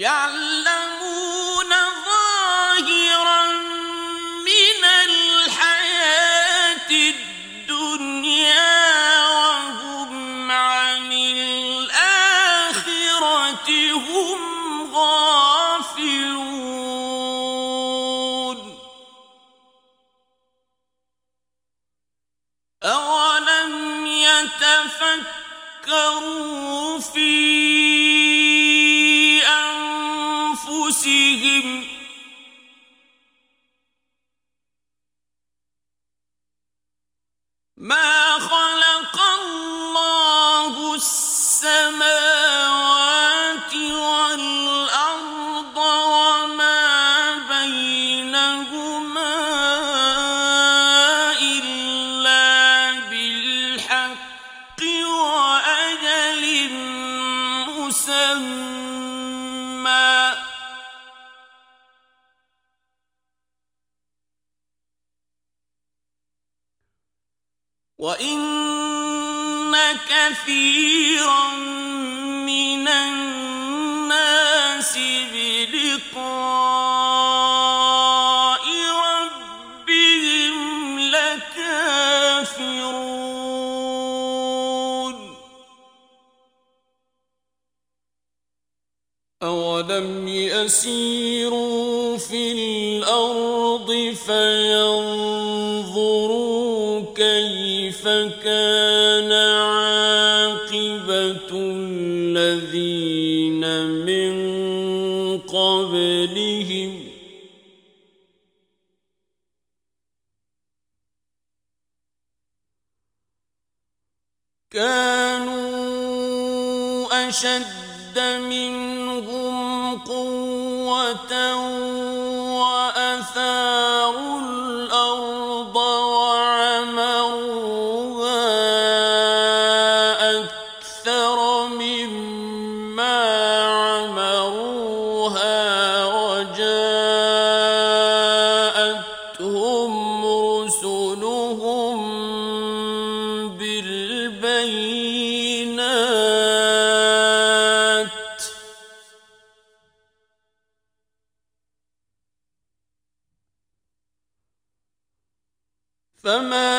Yeah. وإن كثيرا من الناس بلقاء ربهم لكافرون أولم يسيروا أشد السماء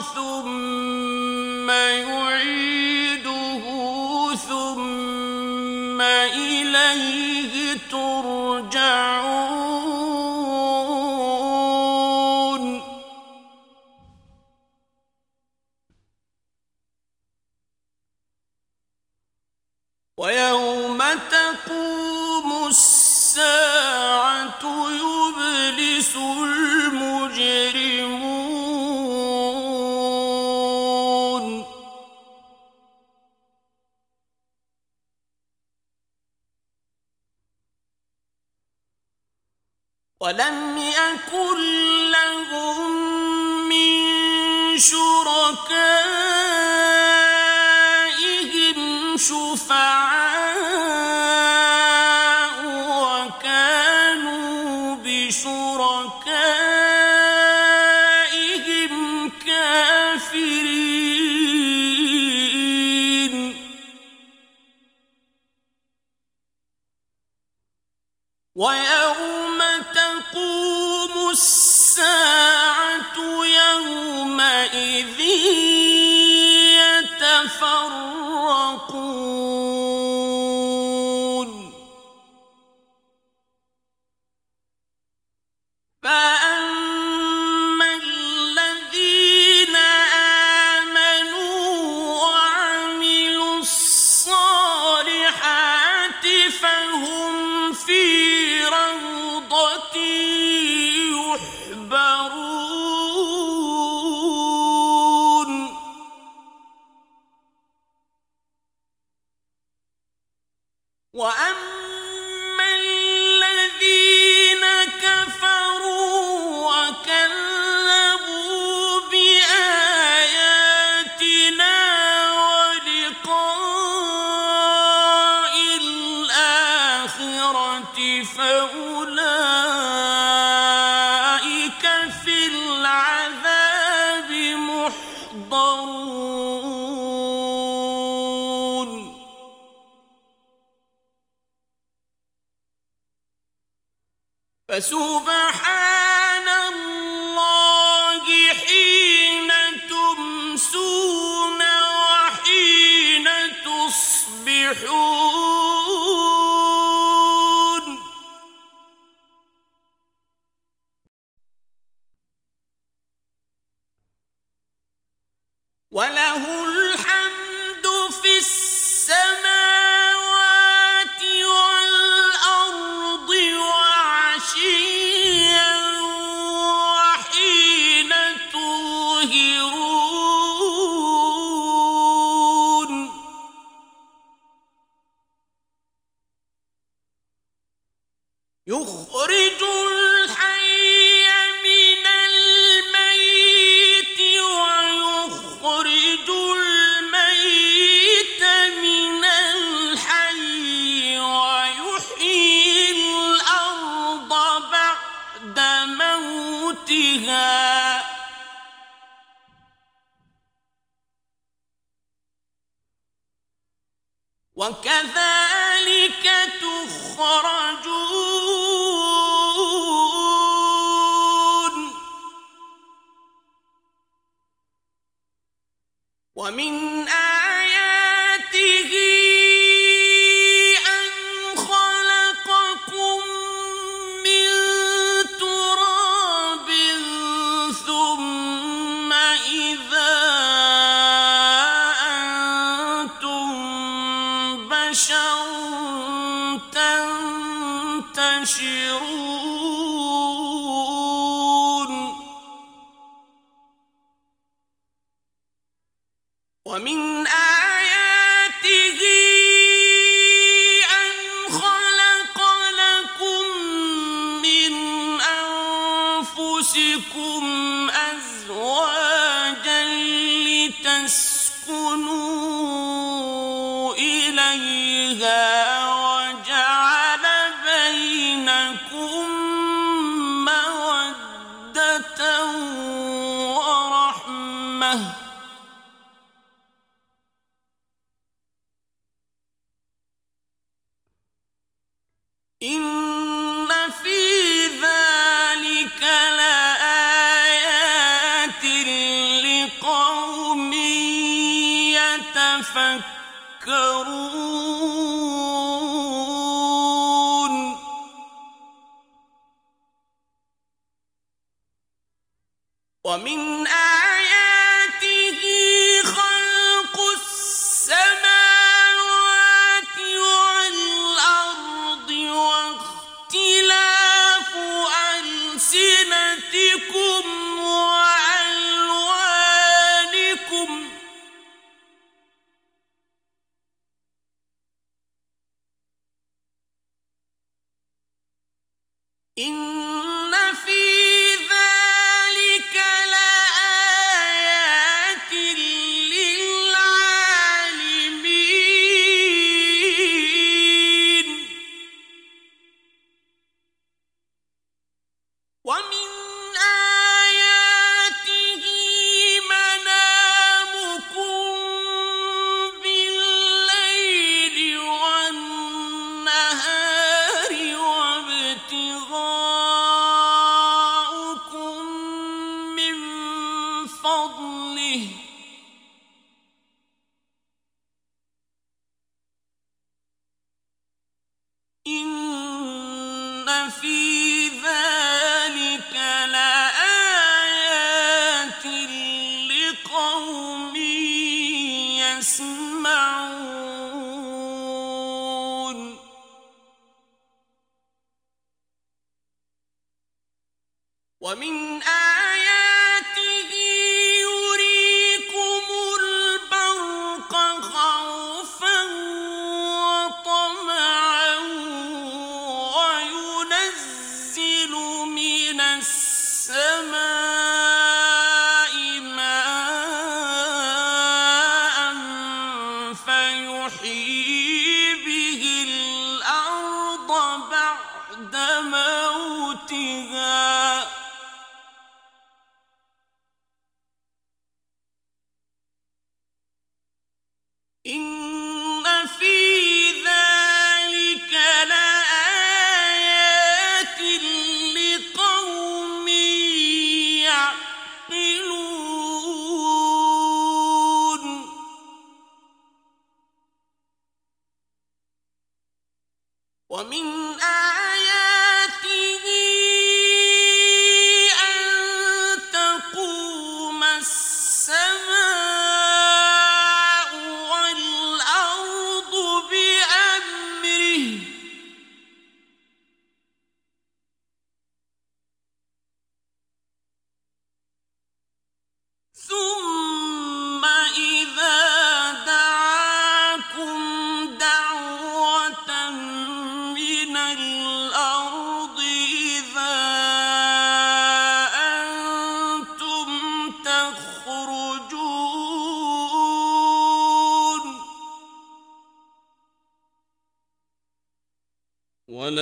ثم يعيده ثم إليه ترجعون فسبح فيها وكذلك تخرجون. ومن لتسكنوا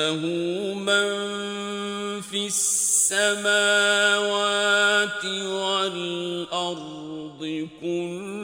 وله من في السماوات والأرض كل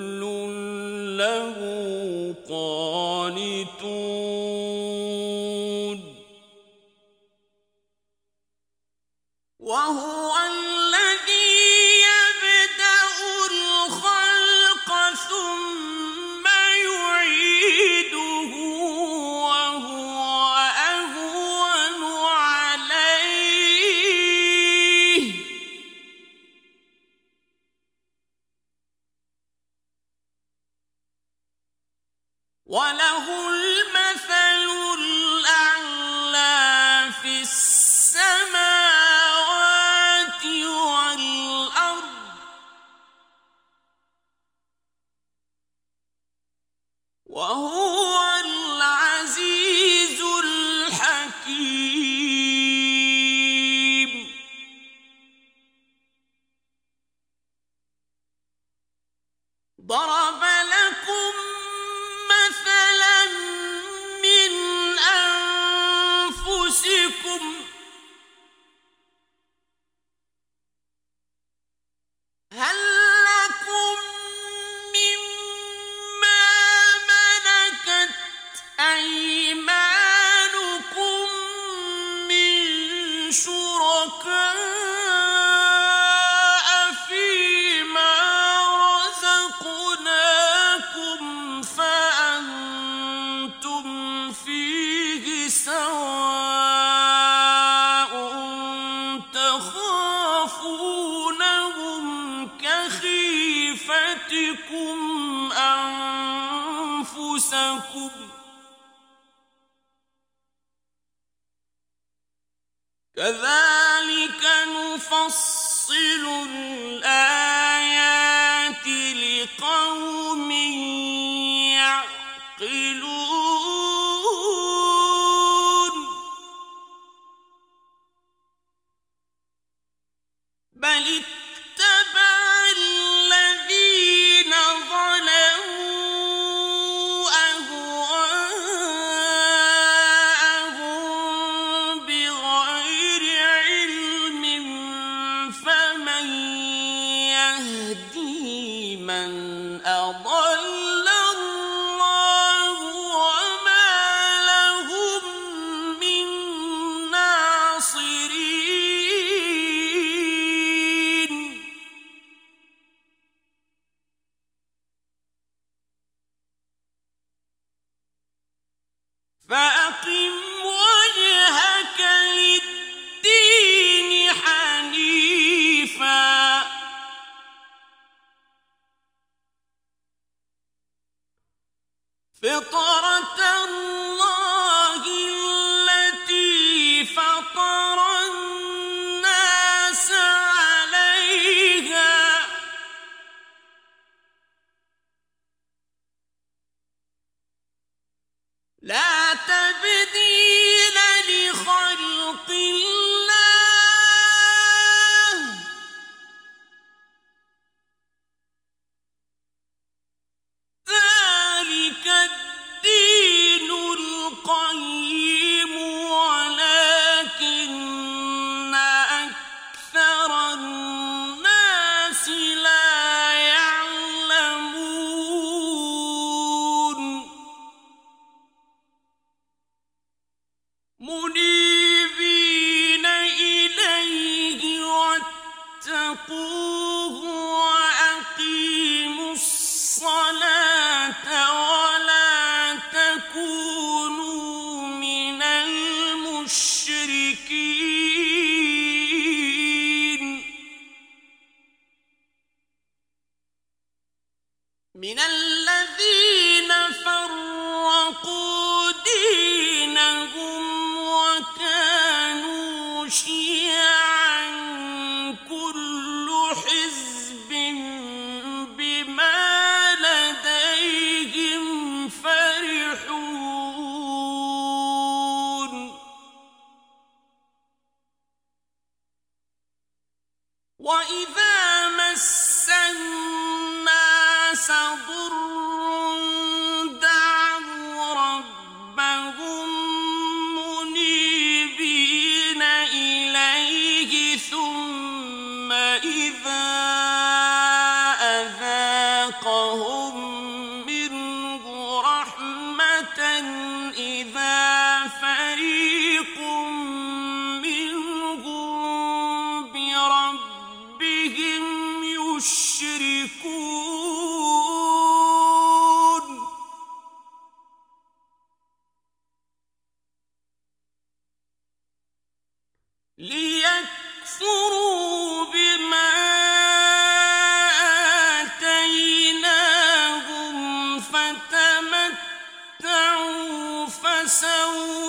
无名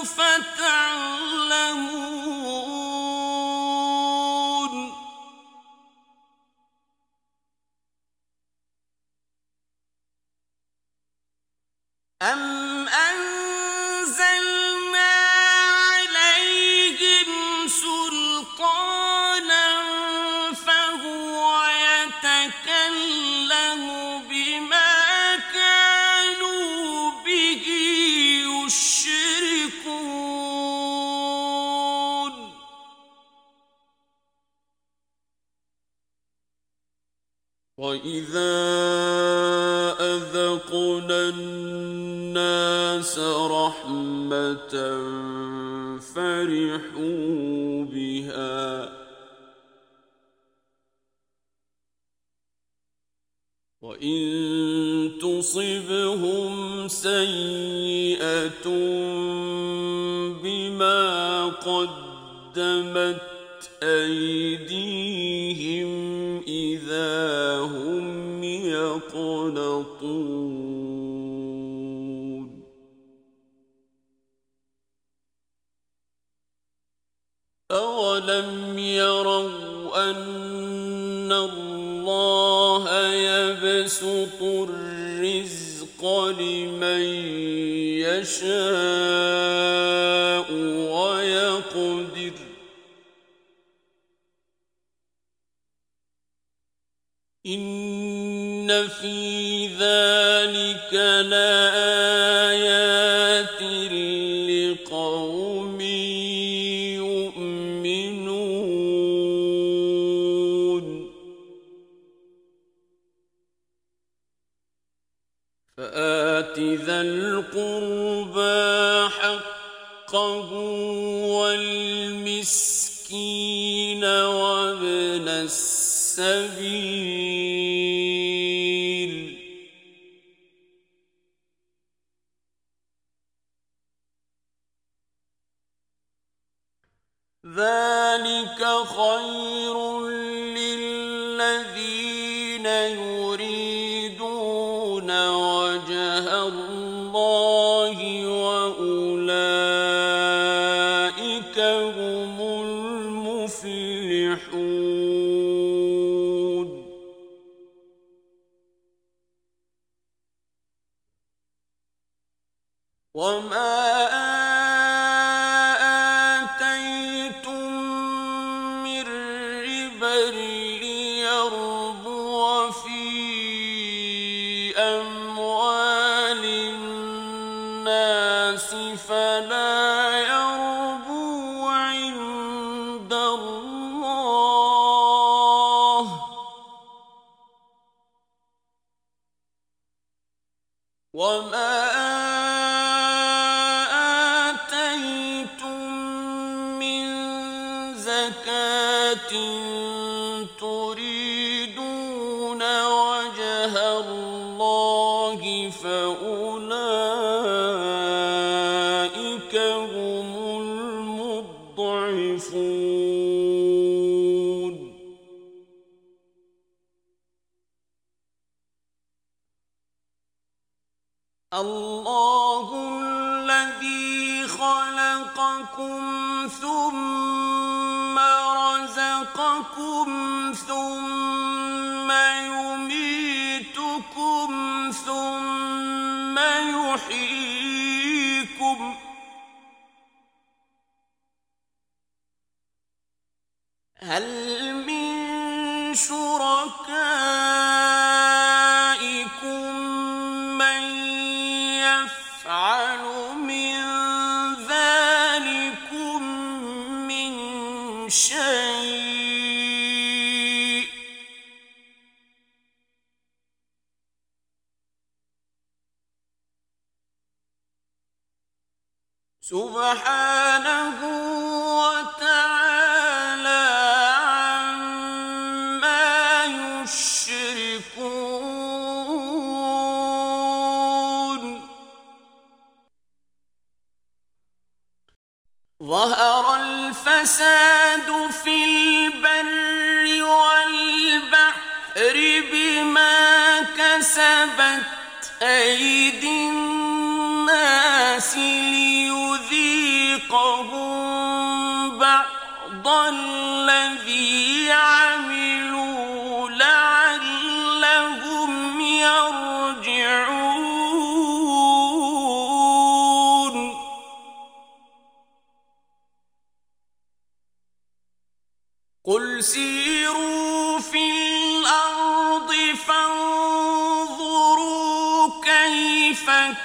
يشركون تتقون أولم يروا أن الله يبسط الرزق لمن يشاء. الذين يؤمنون يعلمون. الله هل ظهر الفساد في البر والبحر بما كسبت أيدي الناس ليذيقهم بعض الذي عملوا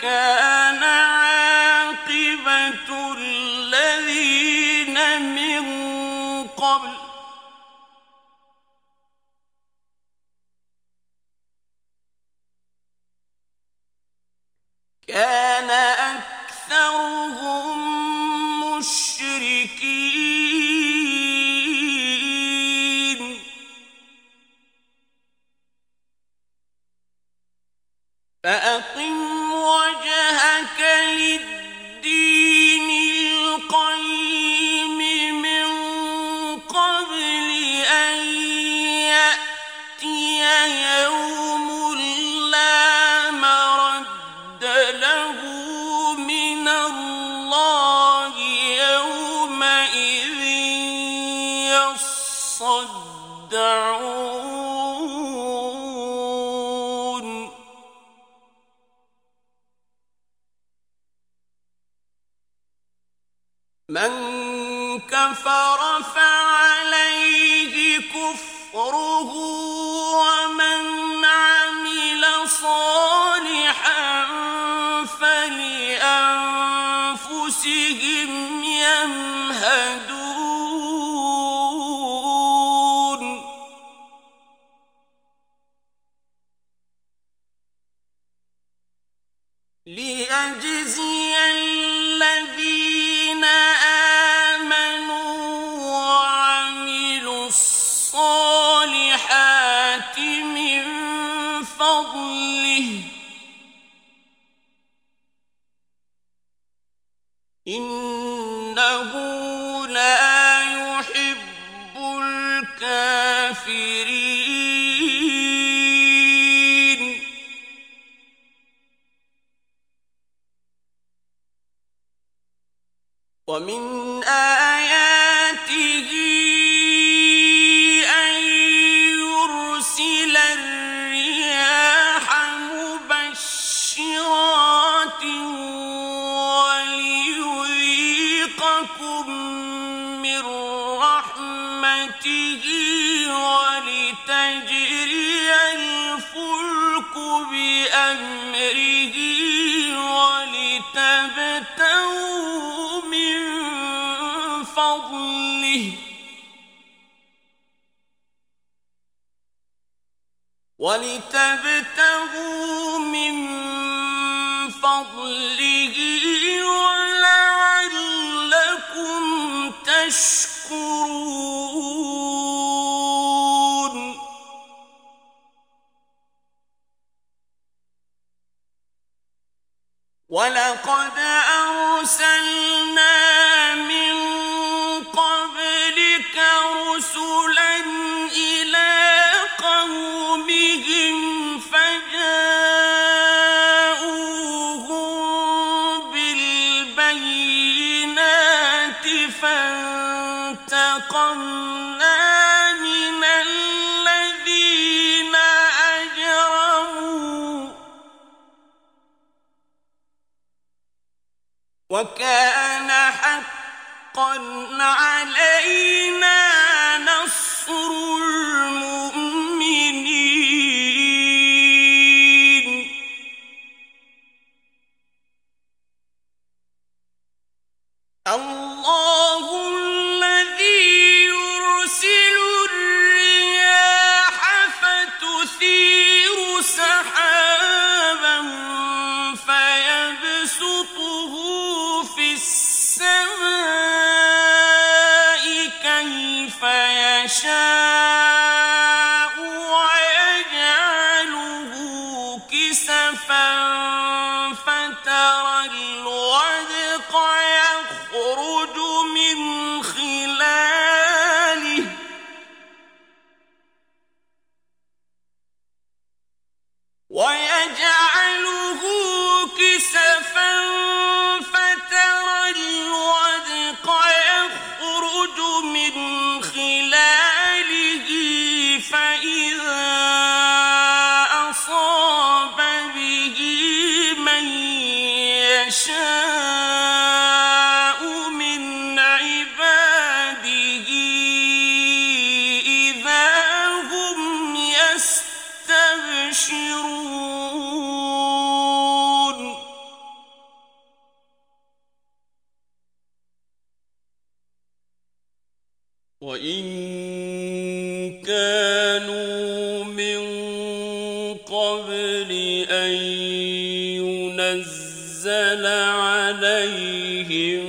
كان عاقبة الذين من قبل. كان أكثرهم مشركين. فأقم فضله. إنه لا يحب الكافرين. أرسلنا وكان حقا علينا شاء نزل عليهم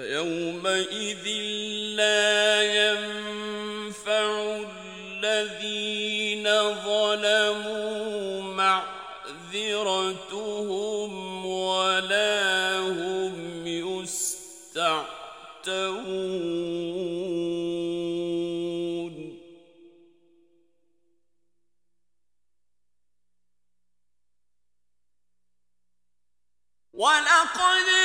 فيومئذ لا ينفع الذين ظلموا معذرتهم ولا هم يستعتبون ولقد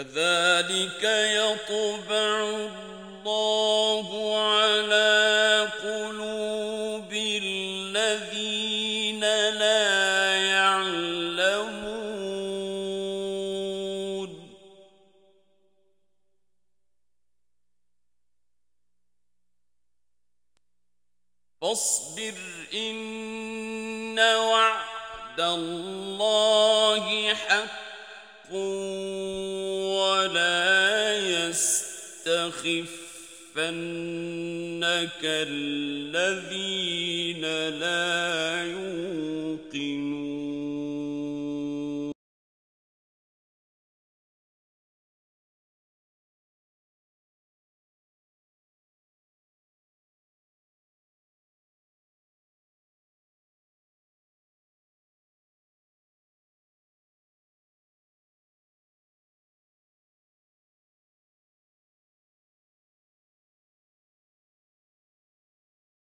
كذلك يطبع الله يستخفنك الذين لا يوقنون